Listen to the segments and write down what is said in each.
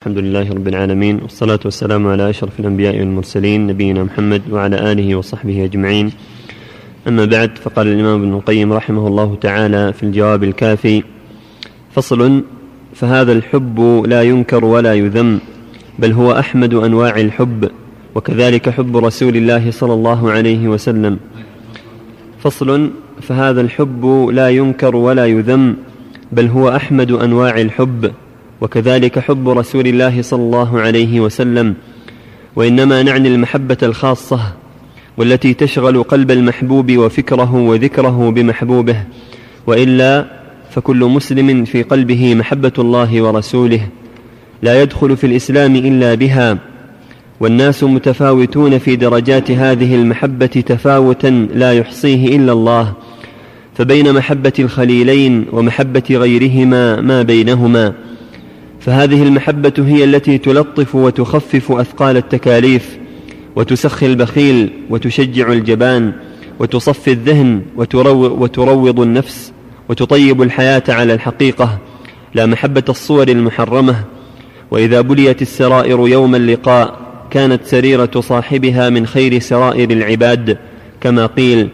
الحمد لله رب العالمين والصلاة والسلام على أشرف الأنبياء والمرسلين نبينا محمد وعلى آله وصحبه أجمعين. أما بعد فقال الإمام ابن القيم رحمه الله تعالى في الجواب الكافي فصل فهذا الحب لا ينكر ولا يذم بل هو أحمد أنواع الحب وكذلك حب رسول الله صلى الله عليه وسلم. فصل فهذا الحب لا ينكر ولا يذم بل هو أحمد أنواع الحب وكذلك حب رسول الله صلى الله عليه وسلم وإنما نعني المحبة الخاصة والتي تشغل قلب المحبوب وفكره وذكره بمحبوبه وإلا فكل مسلم في قلبه محبة الله ورسوله لا يدخل في الإسلام إلا بها والناس متفاوتون في درجات هذه المحبة تفاوتا لا يحصيه إلا الله فبين محبة الخليلين ومحبة غيرهما ما بينهما. فهذه المحبة هي التي تلطف وتخفف أثقال التكاليف وتسخي البخيل وتشجع الجبان وتصفي الذهن وتروض النفس وتطيب الحياة على الحقيقة. لا محبة الصور المحرمة. وإذا بليت السرائر يوم اللقاء كانت سريرة صاحبها من خير سرائر العباد. كما قيل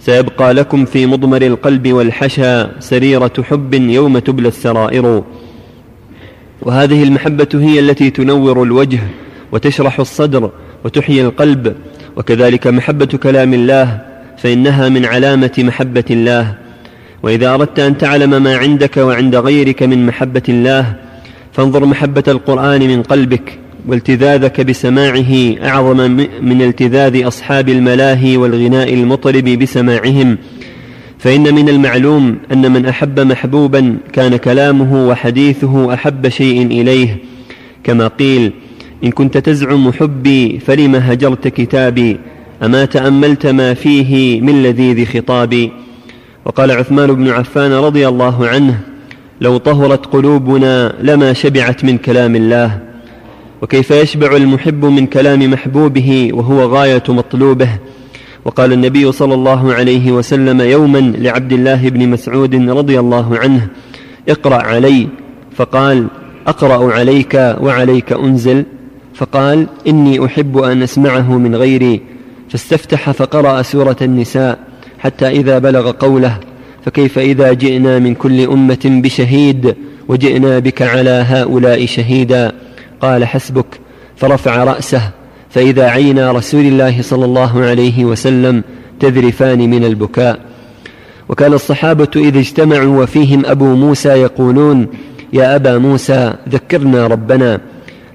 سيبقى لكم في مضمر القلب والحشا سريرة حب يوم تبلى السرائر. وهذه المحبة هي التي تنور الوجه وتشرح الصدر وتحيي القلب. وكذلك محبة كلام الله فإنها من علامة محبة الله. وإذا أردت أن تعلم ما عندك وعند غيرك من محبة الله فانظر محبة القرآن من قلبك والتذاذك بسماعه أعظم من التذاذ أصحاب الملاهي والغناء المطرب بسماعهم. فإن من المعلوم أن من أحب محبوبا كان كلامه وحديثه أحب شيء إليه. كما قيل إن كنت تزعم حبي فلم هجرت كتابي؟ أما تأملت ما فيه من لذيذ خطابي؟ وقال عثمان بن عفان رضي الله عنه لو طهرت قلوبنا لما شبعت من كلام الله. وكيف يشبع المحب من كلام محبوبه وهو غاية مطلوبه؟ وقال النبي صلى الله عليه وسلم يوما لعبد الله بن مسعود رضي الله عنه اقرأ علي. فقال أقرأ عليك وعليك أنزل. فقال إني أحب أن أسمعه من غيري. فاستفتح فقرأ سورة النساء حتى إذا بلغ قوله فكيف إذا جئنا من كل أمة بشهيد وجئنا بك على هؤلاء شهيدا؟ قال حسبك. فرفع رأسه. فإذا عينا رسول الله صلى الله عليه وسلم تذرفان من البكاء. وكان الصحابة إذا اجتمعوا وفيهم أبو موسى يقولون يا أبا موسى ذكرنا ربنا.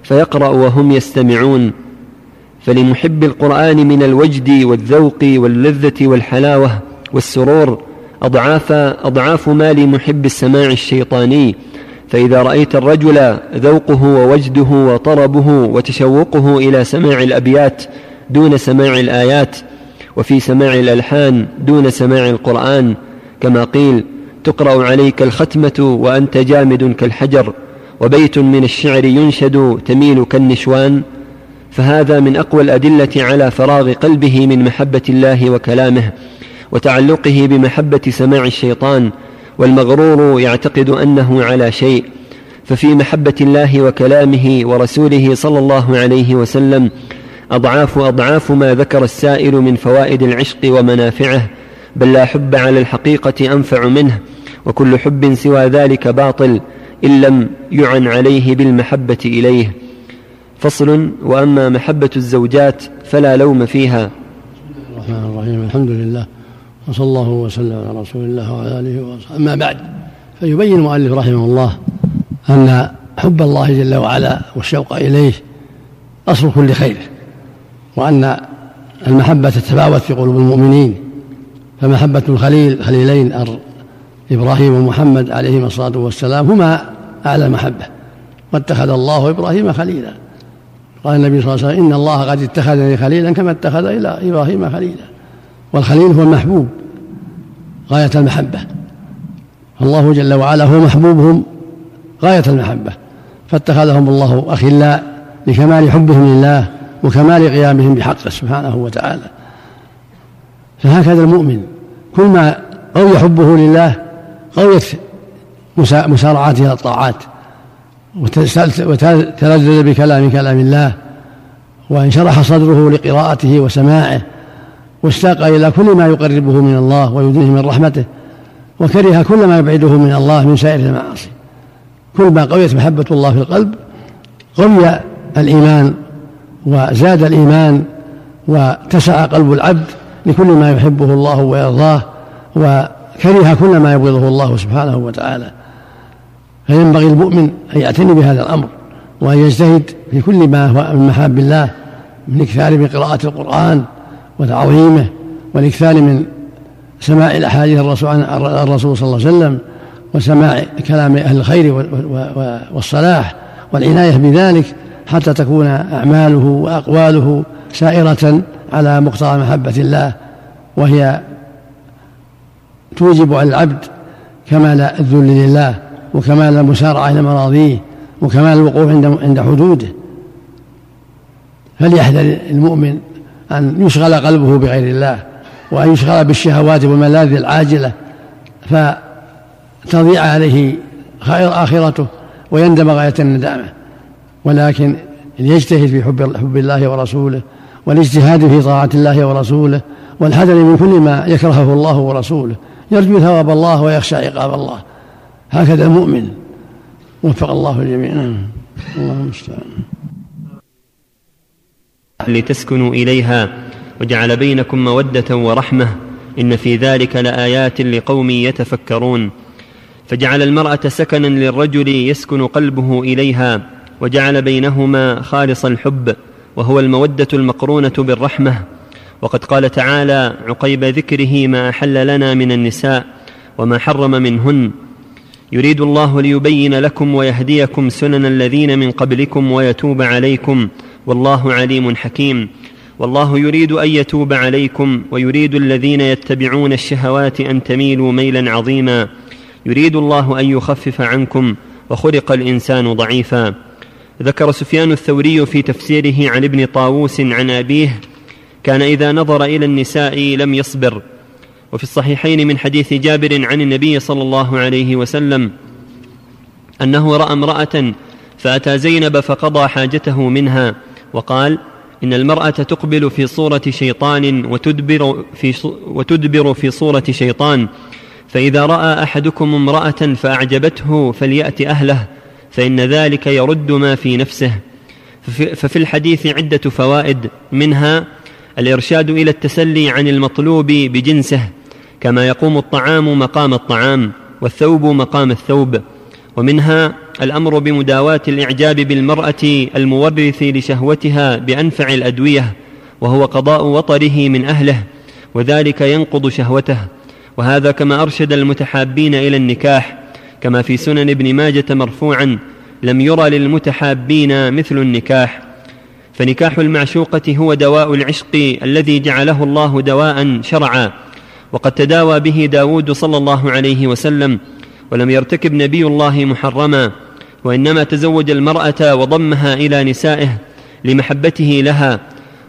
فيقرأ وهم يستمعون. فلمحب القرآن من الوجد والذوق واللذة والحلاوة والسرور أضعاف أضعاف ما لمحب السماع الشيطاني فإذا رأيت الرجل ذوقه ووجده وطربه وتشوقه إلى سماع الأبيات دون سماع الآيات وفي سماع الألحان دون سماع القرآن كما قيل تقرأ عليك الختمة وأنت جامد كالحجر وبيت من الشعر ينشد تميل كالنشوان فهذا من أقوى الأدلة على فراغ قلبه من محبة الله وكلامه وتعلقه بمحبة سماع الشيطان والمغرور يعتقد أنه على شيء ففي محبة الله وكلامه ورسوله صلى الله عليه وسلم أضعاف أضعاف ما ذكر السائل من فوائد العشق ومنافعه بل لا حب على الحقيقة أنفع منه وكل حب سوى ذلك باطل إن لم يعن عليه بالمحبة إليه. فصل وأما محبة الزوجات فلا لوم فيها. الرحمن الرحيم الحمد لله. وصلى الله وسلم على رسول الله وعلى آله وصحبه. أما بعد فيبين المؤلف رحمه الله أن حب الله جل وعلا والشوق إليه أصل كل خير وأن المحبة تتفاوت في قلوب المؤمنين فمحبة الخليل خليلين إبراهيم ومحمد عليهما الصلاة والسلام هما أعلى المحبة. واتخذ الله إبراهيم خليلا. قال النبي صلى الله عليه وسلم إن الله قد اتخذني خليلا كما اتخذ إلى إبراهيم خليلا. والخليل هو المحبوب غاية المحبة. الله جل وعلا هو محبوبهم غاية المحبة. فاتخذهم الله أخلاء لكمال حبهم لله وكمال قيامهم بحقه سبحانه وتعالى. فهكذا المؤمن كل ما قوي حبه لله قويت مسارعته إلى الطاعات وتلذذ بكلام كلام الله وانشرح صدره لقراءته وسماعه واشتاق إلى كل ما يقربه من الله ويدنيه من رحمته وكره كل ما يبعده من الله من سائر المعاصي. كل ما قويت محبة الله في القلب قوي الإيمان وزاد الإيمان واتسع قلب العبد لكل ما يحبه الله ويرضاه وكره كل ما يبغضه الله سبحانه وتعالى. فينبغي المؤمن أن يعتني بهذا الأمر وأن يجتهد في كل ما هو من محاب الله من إكثار من قراءة القرآن وتعظيمه والإكثار من سماع الأحاديث الرسول عن الرسول صلى الله عليه وسلم وسماع كلام أهل الخير والصلاح والعناية بذلك حتى تكون أعماله وأقواله سائرة على مقتضى محبة الله وهي توجب على العبد كمال الذل لله وكمال المسارعة إلى مراضيه وكمال الوقوف عند عند حدوده. فليحذر المؤمن أن يشغل قلبه بغير الله وأن يشغل بالشهوات والملاذ العاجلة فتضيع عليه خير آخرته ويندم غاية الندامة. ولكن ليجتهد في حب حب الله ورسوله والاجتهاد في طاعة الله ورسوله والحذر من كل ما يكرهه الله ورسوله. يرجو ثواب الله ويخشى عقاب الله. هكذا المؤمن. وفق الله الجميع. نعم. الله المستعان لتسكنوا إليها وجعل بينكم مودة ورحمة إن في ذلك لآيات لقوم يتفكرون. فجعل المرأة سكنا للرجل يسكن قلبه إليها وجعل بينهما خالص الحب وهو المودة المقرونة بالرحمة. وقد قال تعالى عقيب ذكره ما أحل لنا من النساء وما حرم منهن. يريد الله ليبين لكم ويهديكم سنن الذين من قبلكم ويتوب عليكم. والله عليم حكيم. والله يريد أن يتوب عليكم ويريد الذين يتبعون الشهوات أن تميلوا ميلا عظيما. يريد الله أن يخفف عنكم وخلق الإنسان ضعيفا. ذكر سفيان الثوري في تفسيره عن ابن طاووس عن أبيه كان إذا نظر إلى النساء لم يصبر. وفي الصحيحين من حديث جابر عن النبي صلى الله عليه وسلم أنه رأى امرأة فأتى زينب فقضى حاجته منها. وقال إن المرأة تقبل في صورة شيطان وتدبر في, وتدبر في صورة شيطان فإذا رأى أحدكم امرأة فأعجبته فليأت أهله فإن ذلك يرد ما في نفسه. ففي الحديث عدة فوائد منها الإرشاد إلى التسلي عن المطلوب بجنسه كما يقوم الطعام مقام الطعام والثوب مقام الثوب. ومنها الأمر بمداواة الإعجاب بالمرأة المورث لشهوتها بأنفع الأدوية وهو قضاء وطره من أهله وذلك ينقض شهوته. وهذا كما أرشد المتحابين إلى النكاح كما في سنن ابن ماجة مرفوعا لم يرى للمتحابين مثل النكاح فنكاح المعشوقة هو دواء العشق الذي جعله الله دواء شرعا وقد تداوى به داود صلى الله عليه وسلم ولم يرتكب نبي الله محرما وإنما تزوج المرأة وضمها إلى نسائه لمحبته لها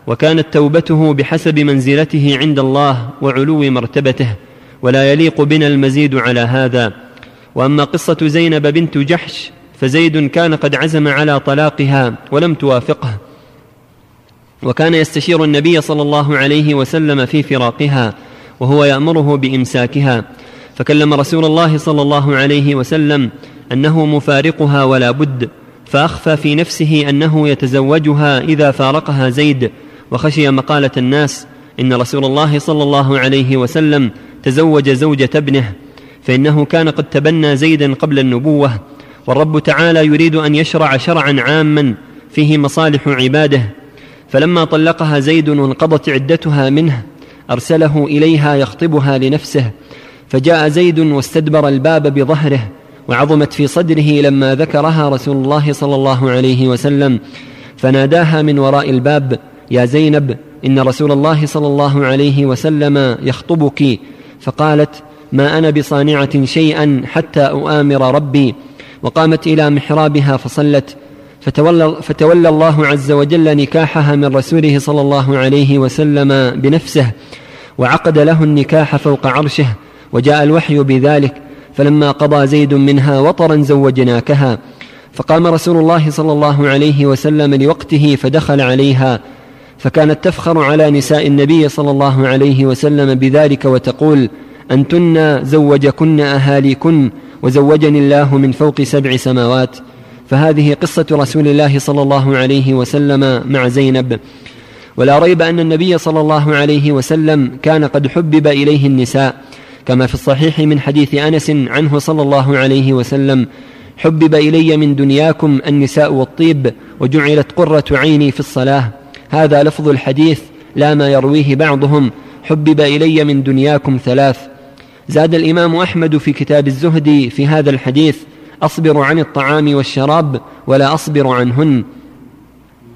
وكانت توبته بحسب منزلته عند الله وعلو مرتبته ولا يليق بنا المزيد على هذا. وأما قصة زينب بنت جحش فزيد كان قد عزم على طلاقها ولم توافقه. وكان يستشير النبي صلى الله عليه وسلم في فراقها وهو يأمره بإمساكها. فكلم رسول الله صلى الله عليه وسلم أنه مفارقها ولا بد فأخفى في نفسه أنه يتزوجها إذا فارقها زيد وخشي مقالة الناس إن رسول الله صلى الله عليه وسلم تزوج زوجة ابنه فإنه كان قد تبنى زيدا قبل النبوة والرب تعالى يريد أن يشرع شرعا عاما فيه مصالح عباده فلما طلقها زيد وانقضت عدتها منه أرسله إليها يخطبها لنفسه فجاء زيد واستدبر الباب بظهره وعظمت في صدره لما ذكرها رسول الله صلى الله عليه وسلم فناداها من وراء الباب يا زينب إن رسول الله صلى الله عليه وسلم يخطبك. فقالت ما أنا بصانعة شيئا حتى أؤامر ربي. وقامت إلى محرابها فصلت فتولى, فتولى الله عز وجل نكاحها من رسوله صلى الله عليه وسلم بنفسه وعقد له النكاح فوق عرشه وجاء الوحي بذلك فلما قضى زيد منها وطرا زوجناكها. فقام رسول الله صلى الله عليه وسلم لوقته فدخل عليها. فكانت تفخر على نساء النبي صلى الله عليه وسلم بذلك وتقول أنتن زوجكن أهاليكن وزوجني الله من فوق سبع سماوات. فهذه قصة رسول الله صلى الله عليه وسلم مع زينب. ولا ريب أن النبي صلى الله عليه وسلم كان قد حبب إليه النساء. كما في الصحيح من حديث أنس عنه صلى الله عليه وسلم حبب إلي من دنياكم النساء والطيب وجعلت قرة عيني في الصلاة. هذا لفظ الحديث لا ما يرويه بعضهم حبب إلي من دنياكم ثلاث. زاد الإمام أحمد في كتاب الزهد في هذا الحديث أصبر عن الطعام والشراب ولا أصبر عنهن.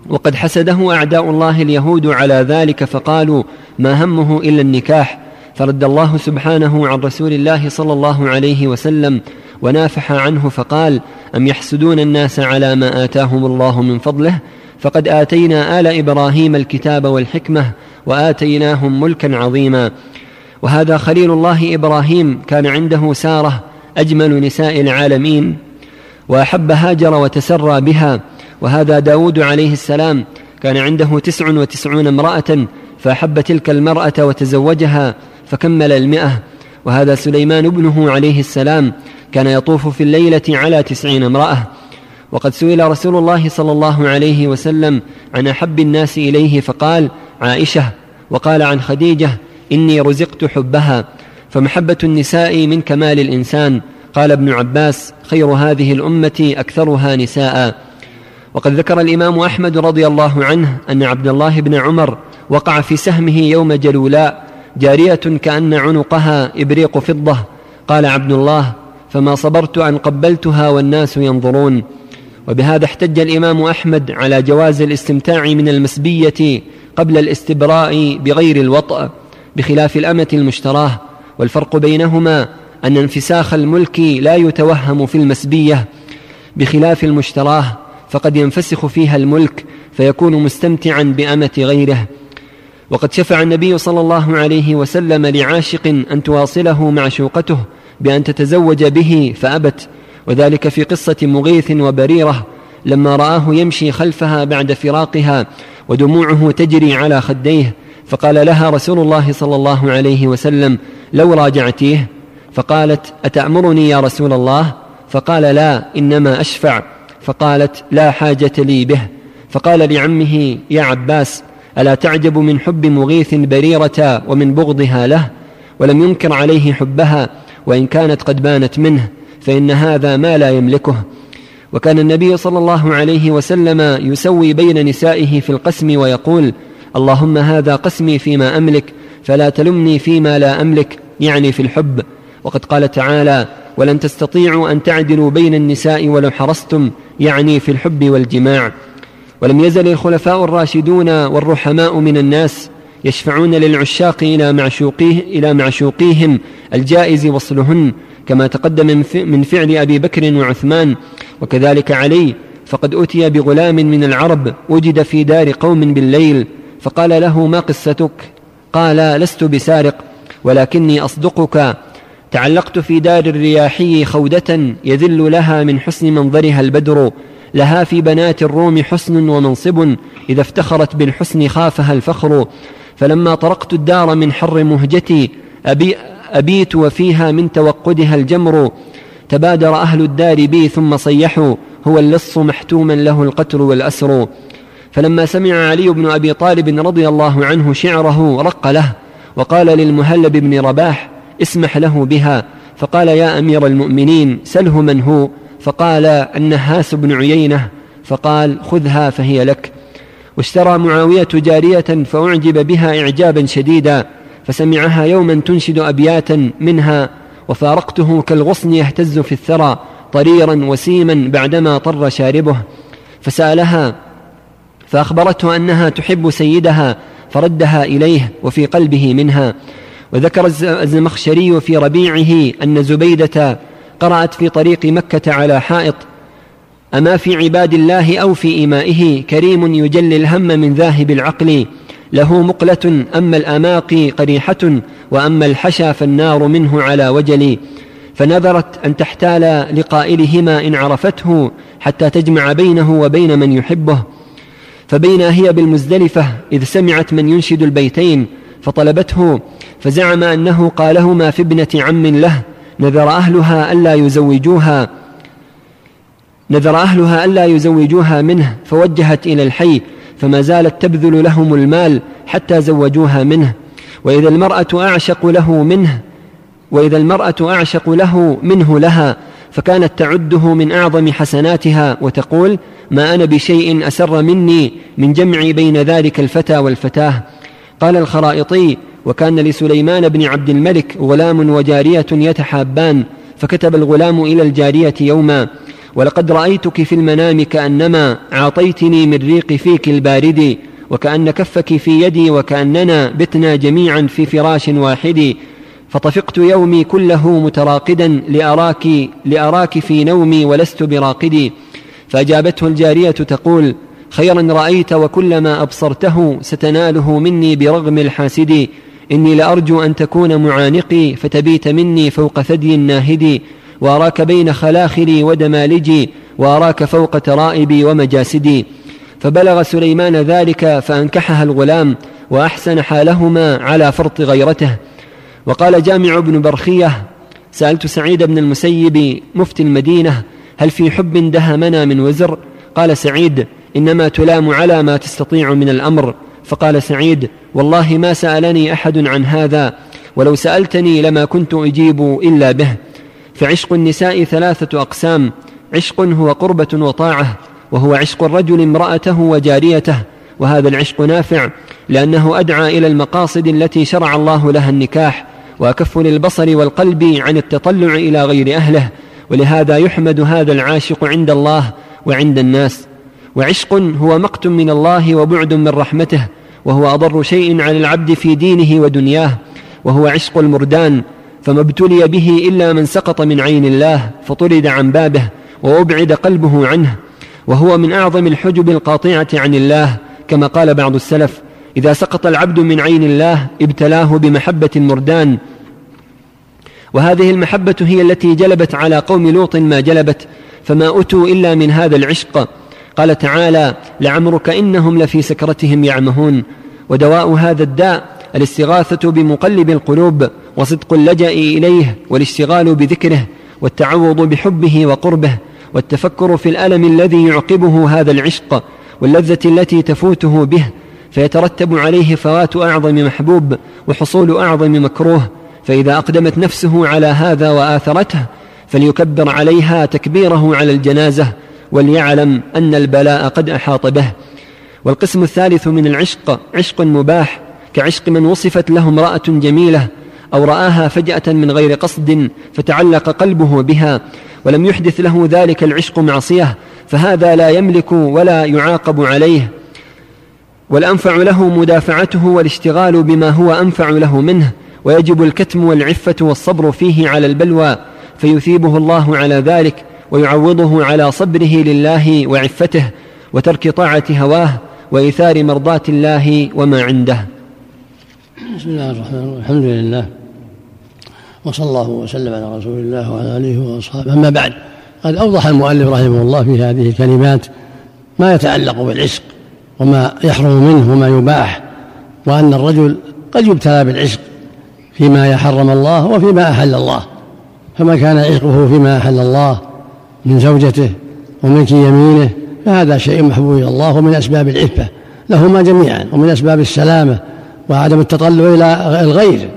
وقد حسده أعداء الله اليهود على ذلك فقالوا ما همه إلا النكاح فرد الله سبحانه عن رسول الله صلى الله عليه وسلم ونافح عنه فقال أم يحسدون الناس على ما آتاهم الله من فضله؟ فقد آتينا آل إبراهيم الكتاب والحكمة وآتيناهم ملكا عظيما. وهذا خليل الله إبراهيم كان عنده سارة أجمل نساء العالمين وأحب هاجر وتسرى بها. وهذا داود عليه السلام كان عنده تسع وتسعون امرأة فأحب تلك المرأة وتزوجها. فكمل المئة. وهذا سليمان ابنه عليه السلام كان يطوف في الليلة على تسعين امرأة. وقد سئل رسول الله صلى الله عليه وسلم عن أحب الناس إليه فقال عائشة. وقال عن خديجة إني رزقت حبها فمحبة النساء من كمال الإنسان. قال ابن عباس خير هذه الأمة أكثرها نساء. وقد ذكر الإمام أحمد رضي الله عنه أن عبد الله بن عمر وقع في سهمه يوم جلولاء جارية كأن عنقها إبريق فضة. قال عبد الله فما صبرت أن قبلتها والناس ينظرون. وبهذا احتج الإمام أحمد على جواز الاستمتاع من المسبية قبل الاستبراء بغير الوطأ بخلاف الأمة المشتراه. والفرق بينهما أن انفساخ الملك لا يتوهم في المسبية. بخلاف المشتراه فقد ينفسخ فيها الملك فيكون مستمتعا بأمة غيره. وقد شفع النبي صلى الله عليه وسلم لعاشق أن تواصله معشوقته بأن تتزوج به فأبت وذلك في قصة مغيث وبريرة لما رآه يمشي خلفها بعد فراقها ودموعه تجري على خديه فقال لها رسول الله صلى الله عليه وسلم لو راجعتيه؟ فقالت أتأمرني يا رسول الله؟ فقال لا إنما أشفع. فقالت لا حاجة لي به. فقال لعمه يا عباس ألا تعجب من حب مغيث بريرة ومن بغضها له؟ ولم ينكر عليه حبها وإن كانت قد بانت منه فإن هذا ما لا يملكه. وكان النبي صلى الله عليه وسلم يسوي بين نسائه في القسم ويقول اللهم هذا قسمي فيما أملك فلا تلمني فيما لا أملك يعني في الحب. وقد قال تعالى ولن تستطيعوا أن تعدلوا بين النساء ولو حرصتم يعني في الحب والجماع. ولم يزل الخلفاء الراشدون والرحماء من الناس يشفعون للعشاق إلى معشوقيه إلى معشوقيهم الجائز وصلهن كما تقدم من فعل أبي بكر وعثمان. وكذلك علي فقد أتي بغلام من العرب وجد في دار قوم بالليل فقال له ما قصتك؟ قال لست بسارق ولكني أصدقك. تعلقت في دار الرياحي خوده يذل لها من حسن منظرها البدر. لها في بنات الروم حسن ومنصب إذا افتخرت بالحسن خافها الفخر. فلما طرقت الدار من حر مهجتي أبي أبيت وفيها من توقدها الجمر. تبادر أهل الدار بي ثم صيحوا هو اللص محتوما له القتل والأسر. فلما سمع علي بن أبي طالب رضي الله عنه شعره رق له. وقال للمهلب بن رباح اسمح له بها. فقال يا أمير المؤمنين سله من هو؟ فقال النهاس بن عيينة فقال خذها فهي لك. واشترى معاوية جارية فأعجب بها إعجابا شديدا فسمعها يوما تنشد أبياتا منها وفارقته كالغصن يهتز في الثرى طريرا وسيما بعدما طر شاربه. فسألها فأخبرته أنها تحب سيدها فردها إليه وفي قلبه منها. وذكر الزمخشري في ربيعه أن زبيدة قرأت في طريق مكة على حائط أما في عباد الله أو في إيمائه كريم يجلي الهم من ذاهب العقل له مقلة أما الأماقي قريحة وأما الحشا فالنار منه على وجلي فنذرت أن تحتال لقائلهما إن عرفته حتى تجمع بينه وبين من يحبه فبينا هي بالمزدلفة إذ سمعت من ينشد البيتين فطلبته فزعم أنه قالهما في ابنة عم له نذر أهلها ألا يزوجوها نذر أهلها ألا يزوجوها منه فوجهت إلى الحي فما زالت تبذل لهم المال حتى زوجوها منه. وإذا المرأة أعشق له منه وإذا المرأة أعشق له منه لها فكانت تعده من أعظم حسناتها وتقول ما أنا بشيء أسر مني من جمعي بين ذلك الفتى والفتاة. قال الخرائطي وكان لسليمان بن عبد الملك غلام وجارية يتحابان فكتب الغلام إلى الجارية يوما ولقد رأيتك في المنام كأنما عاطيتني من ريق فيك البارد وكأن كفك في يدي وكأننا بتنا جميعا في فراش واحد فطفقت يومي كله متراقدا لأراك لأراك في نومي ولست براقدي فأجابته الجارية تقول خيرا رأيت وكلما أبصرته ستناله مني برغم الحاسد إني لأرجو أن تكون معانقي فتبيت مني فوق ثدي الناهد وأراك بين خلاخلي ودمالجي وأراك فوق ترائبي ومجاسدي. فبلغ سليمان ذلك فأنكحها الغلام وأحسن حالهما على فرط غيرته. وقال جامع بن برخية سألت سعيد بن المسيب مفتي المدينة هل في حب دهمنا من وزر؟ قال سعيد إنما تلام على ما تستطيع من الأمر. فقال سعيد والله ما سألني أحد عن هذا ولو سألتني لما كنت أجيب إلا به. فعشق النساء ثلاثة أقسام عشق هو قربة وطاعة وهو عشق الرجل امرأته وجاريته. وهذا العشق نافع لأنه أدعى إلى المقاصد التي شرع الله لها النكاح وأكف للبصر والقلب عن التطلع إلى غير أهله. ولهذا يحمد هذا العاشق عند الله وعند الناس. وعشق هو مقت من الله وبعد من رحمته. وهو أضر شيء على العبد في دينه ودنياه وهو عشق المردان فما ابتلي به إلا من سقط من عين الله فطرد عن بابه وأبعد قلبه عنه وهو من أعظم الحجب القاطعة عن الله كما قال بعض السلف إذا سقط العبد من عين الله ابتلاه بمحبة المردان. وهذه المحبة هي التي جلبت على قوم لوط ما جلبت فما أتوا إلا من هذا العشق. قال تعالى لعمرك إنهم لفي سكرتهم يعمهون. ودواء هذا الداء الاستغاثة بمقلب القلوب وصدق اللجأ إليه والاشتغال بذكره والتعوض بحبه وقربه والتفكر في الألم الذي يعقبه هذا العشق واللذة التي تفوته به فيترتب عليه فوات أعظم محبوب وحصول أعظم مكروه. فإذا أقدمت نفسه على هذا وآثرته فليكبر عليها تكبيره على الجنازة وليعلم أن البلاء قد أحاط به. والقسم الثالث من العشق عشق مباح كعشق من وصفت له امرأة جميلة أو رآها فجأة من غير قصد فتعلق قلبه بها ولم يحدث له ذلك العشق معصية فهذا لا يملك ولا يعاقب عليه. والأنفع له مدافعته والاشتغال بما هو أنفع له منه ويجب الكتم والعفة والصبر فيه على البلوى فيثيبه الله على ذلك ويعوضه على صبره لله وعفته وترك طاعة هواه وإيثار مرضاة الله وما عنده. بسم الله الرحمن الرحيم. الحمد لله. وصلى الله وسلم على رسول الله وعلى آله وأصحابه. أما بعد قد أوضح المؤلف رحمه الله في هذه الكلمات ما يتعلق بالعشق وما يحرم منه وما يباح وأن الرجل قد يبتلى بالعشق فيما يحرم الله وفيما أحل الله. فما كان عشقه فيما أحل الله من زوجته وملك يمينه فهذا شيء محبوب إلى الله ومن أسباب العفة. لهما جميعا ومن أسباب السلامة وعدم التطلع إلى الغير.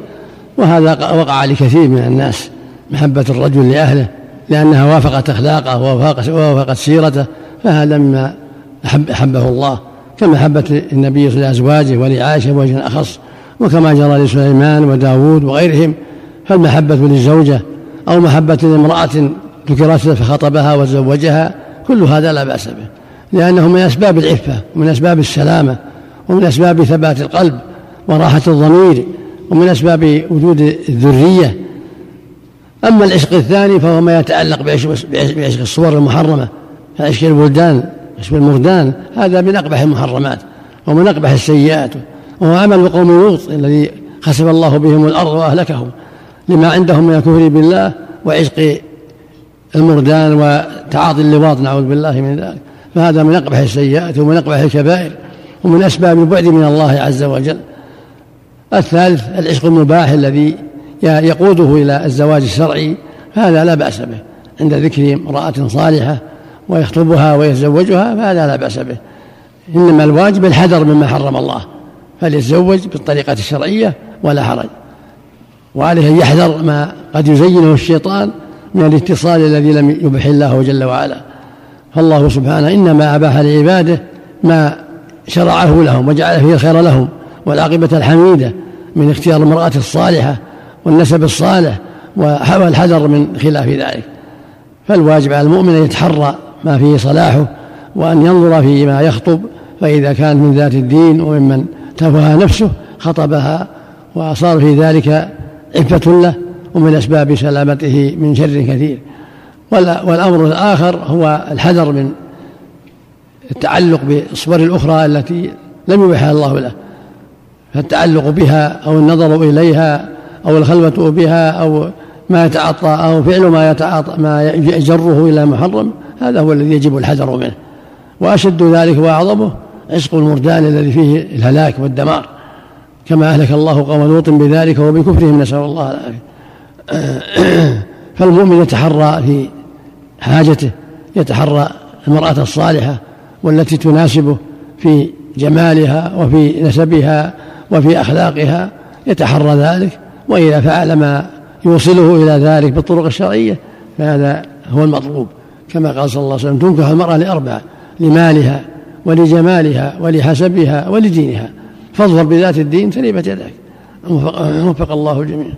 وهذا وقع لكثير من الناس محبة الرجل لأهله لأنها وافقت أخلاقه ووافقت سيرته فهذا مما أحب أحبه الله. كمحبة النبي صلى لأزواجه ولعائشة بوجه أخص وكما جرى لسليمان وداود وغيرهم. فالمحبة للزوجة أو محبة لامرأة ذكرت فخطبها وزوجها كل هذا لا بأس به لأنه من أسباب العفة ومن أسباب السلامة ومن أسباب ثبات القلب وراحة الضمير ومن أسباب وجود الذرية. أما العشق الثاني فهو ما يتعلق بعشق الصور المحرمة كعشق البلدان عشق المردان هذا من أقبح المحرمات ومن أقبح السيئات وهو عمل قوم لوط الذي خسف الله بهم الأرض وأهلكهم لما عندهم من الكفر بالله وعشق المردان وتعاطي اللواط نعوذ بالله من ذلك. فهذا من أقبح السيئات ومن أقبح الكبائر ومن أسباب البعد من الله عز وجل. الثالث العشق المباح الذي يقوده إلى الزواج الشرعي. هذا لا بأس به. عند ذكر امرأة صالحة ويخطبها ويتزوجها فهذا لا بأس به. إنما الواجب الحذر مما حرم الله. فليتزوج بالطريقة الشرعية ولا حرج. وعليه أن يحذر ما قد يزينه الشيطان من الاتصال الذي لم يبح الله جل وعلا. فالله سبحانه إنما أباح لعباده ما شرعه لهم وجعل فيه الخير لهم والعاقبة الحميدة من اختيار المرأة الصالحة والنسب الصالح والحذر من خلاف ذلك. فالواجب على المؤمن أن يتحرى ما فيه صلاحه وأن ينظر فيما يخطب فإذا كان من ذات الدين وممن تفوها نفسه خطبها وصار في ذلك عفة له ومن أسباب سلامته من شر كثير. والأمر الآخر هو الحذر من التعلق بالصور الأخرى التي لم يبحها الله له. فالتعلق بها أو النظر إليها أو الخلوة بها أو ما يتعاطى أو فعل ما يتعاطى ما يجره إلى محرم هذا هو الذي يجب الحذر منه. وأشد ذلك وأعظمه عشق المردان الذي فيه الهلاك والدمار. كما أهلك الله قوم لوط بذلك وبكفرهم نسأل الله العافية. فالمؤمن يتحرى في حاجته يتحرى المرأة الصالحة والتي تناسبه في جمالها وفي نسبها وفي أخلاقها يتحرى ذلك وإذا فعل ما يوصله إلى ذلك بالطرق الشرعية فهذا هو المطلوب. كما قال صلى الله عليه وسلم تنكح المرأة لأربع لمالها ولجمالها ولحسبها ولدينها فاظفر بذات الدين تريبت يداك وفق الله الجميع